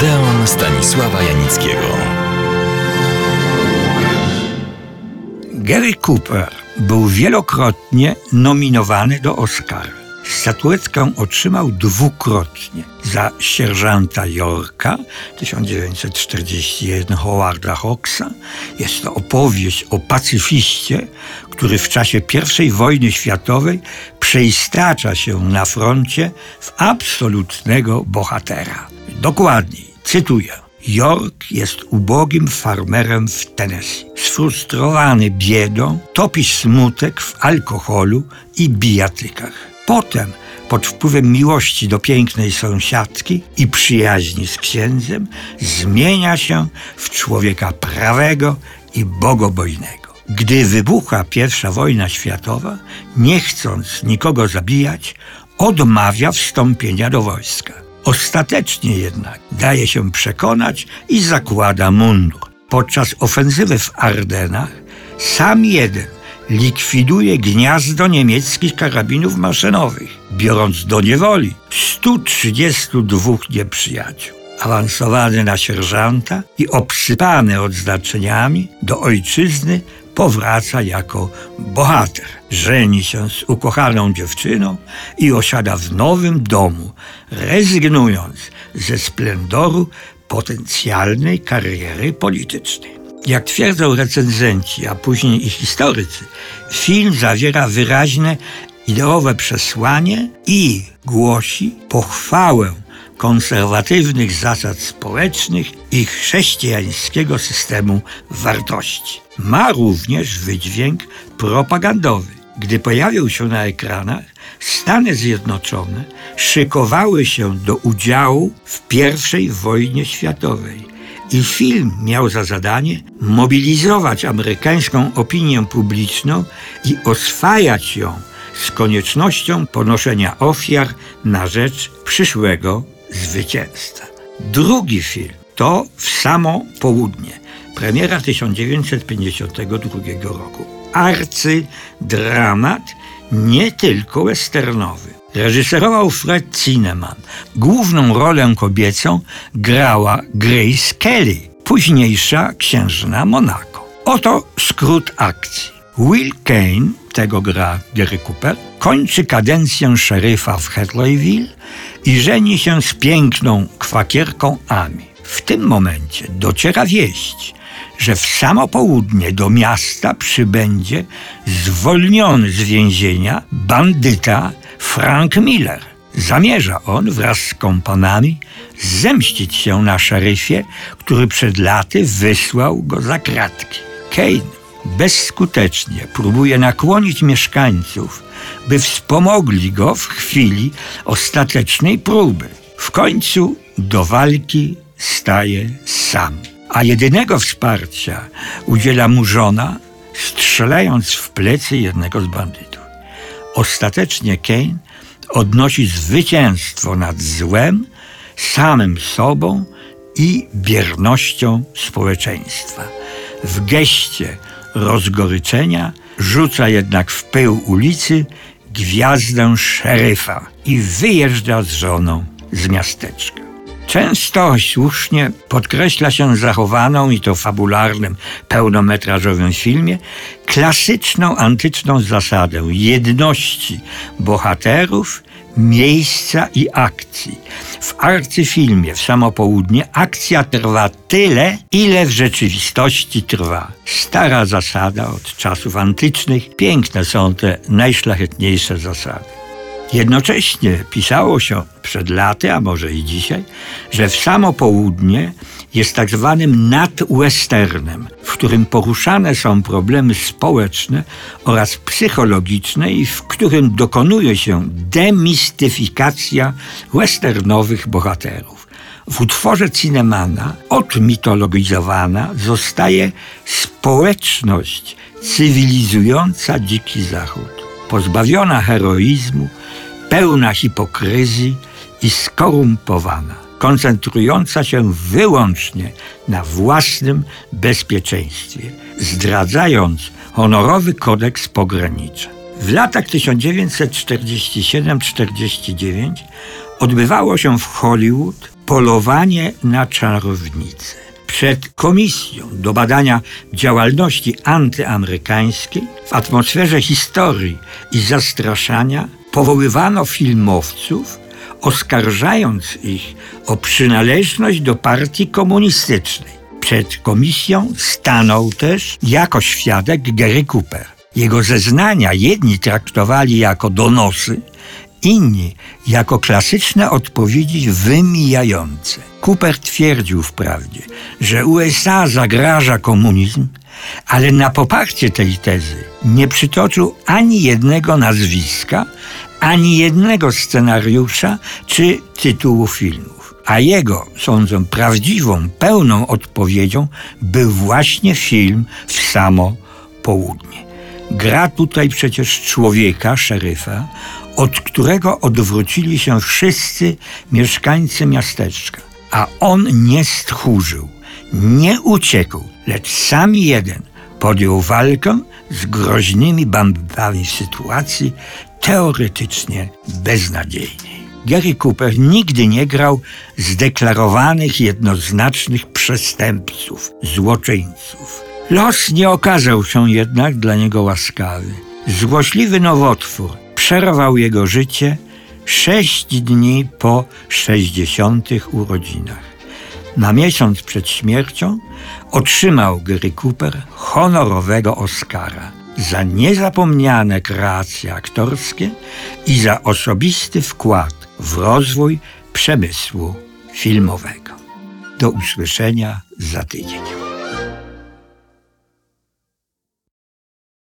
Odeon Stanisława Janickiego. Gary Cooper był wielokrotnie nominowany do Oscara. Statuetkę otrzymał dwukrotnie za sierżanta Yorka 1941 Howarda Hawksa. Jest to opowieść o pacyfiście, który w czasie I wojny światowej przeistacza się na froncie w absolutnego bohatera. Dokładniej, cytuję. York jest ubogim farmerem w Tennessee. Sfrustrowany biedą, topi smutek w alkoholu i bijatykach. Potem, pod wpływem miłości do pięknej sąsiadki i przyjaźni z księdzem, zmienia się w człowieka prawego i bogobojnego. Gdy wybucha I wojna światowa, nie chcąc nikogo zabijać, odmawia wstąpienia do wojska. Ostatecznie jednak daje się przekonać i zakłada mundur. Podczas ofensywy w Ardenach sam jeden likwiduje gniazdo niemieckich karabinów maszynowych, biorąc do niewoli 132 nieprzyjaciół. Awansowany na sierżanta i obsypany odznaczeniami do ojczyzny powraca jako bohater. Żeni się z ukochaną dziewczyną i osiada w nowym domu, rezygnując ze splendoru potencjalnej kariery politycznej. Jak twierdzą recenzenci, a później i historycy, film zawiera wyraźne ideowe przesłanie i głosi pochwałę konserwatywnych zasad społecznych i chrześcijańskiego systemu wartości. Ma również wydźwięk propagandowy. Gdy pojawił się na ekranach, Stany Zjednoczone szykowały się do udziału w I wojnie światowej i film miał za zadanie mobilizować amerykańską opinię publiczną i oswajać ją z koniecznością ponoszenia ofiar na rzecz przyszłego zwycięstwa. Drugi film to W samo południe, premiera 1952 roku. Arcydramat nie tylko westernowy. Reżyserował Fred Zinnemann. Główną rolę kobiecą grała Grace Kelly, późniejsza księżna Monaco. Oto skrót akcji. Will Kane, tego gra Gary Cooper, kończy kadencję szeryfa w Hadleyville i żeni się z piękną kwakierką Ami. W tym momencie dociera wieść, że w samo południe do miasta przybędzie zwolniony z więzienia bandyta Frank Miller. Zamierza on wraz z kompanami zemścić się na szeryfie, który przed laty wysłał go za kratki. Kane bezskutecznie próbuje nakłonić mieszkańców, by wspomogli go w chwili ostatecznej próby. W końcu do walki staje sam, a jedynego wsparcia udziela mu żona, strzelając w plecy jednego z bandytów. Ostatecznie Kane odnosi zwycięstwo nad złem, samym sobą i biernością społeczeństwa. W geście rozgoryczenia rzuca jednak w pył ulicy gwiazdę szeryfa i wyjeżdża z żoną z miasteczka. Często słusznie podkreśla się zachowaną i to fabularnym, pełnometrażowym filmie klasyczną antyczną zasadę jedności bohaterów, miejsca i akcji. W arcyfilmie w samo południe akcja trwa tyle, ile w rzeczywistości trwa. Stara zasada od czasów antycznych, piękne są te najszlachetniejsze zasady. Jednocześnie pisało się przed laty, a może i dzisiaj, że w samo południe jest tak zwanym nadwesternem, w którym poruszane są problemy społeczne oraz psychologiczne i w którym dokonuje się demistyfikacja westernowych bohaterów. W utworze Cinemana odmitologizowana zostaje społeczność cywilizująca Dziki Zachód, pozbawiona heroizmu, pełna hipokryzji i skorumpowana, koncentrująca się wyłącznie na własnym bezpieczeństwie, zdradzając honorowy kodeks pograniczy. W latach 1947-49 odbywało się w Hollywood Polowanie na czarownicę. Przed komisją do badania działalności antyamerykańskiej w atmosferze historii i zastraszania powoływano filmowców, oskarżając ich o przynależność do partii komunistycznej. Przed komisją stanął też jako świadek Gary Cooper. Jego zeznania jedni traktowali jako donosy, inni jako klasyczne odpowiedzi wymijające. Cooper twierdził wprawdzie, że USA zagraża komunizm, ale na poparcie tej tezy nie przytoczył ani jednego nazwiska, ani jednego scenariusza czy tytułu filmów. A jego, sądzę, prawdziwą, pełną odpowiedzią był właśnie film w samo południe. Gra tutaj przecież człowieka, szeryfa, od którego odwrócili się wszyscy mieszkańcy miasteczka. A on nie stchórzył, nie uciekł, lecz sam jeden podjął walkę z groźnymi bandami w sytuacji teoretycznie beznadziejnej. Gary Cooper nigdy nie grał zdeklarowanych, jednoznacznych przestępców, złoczyńców. Los nie okazał się jednak dla niego łaskawy. Złośliwy nowotwór przerwał jego życie sześć dni po sześćdziesiątych urodzinach. Na miesiąc przed śmiercią otrzymał Gary Cooper honorowego Oscara za niezapomniane kreacje aktorskie i za osobisty wkład w rozwój przemysłu filmowego. Do usłyszenia za tydzień.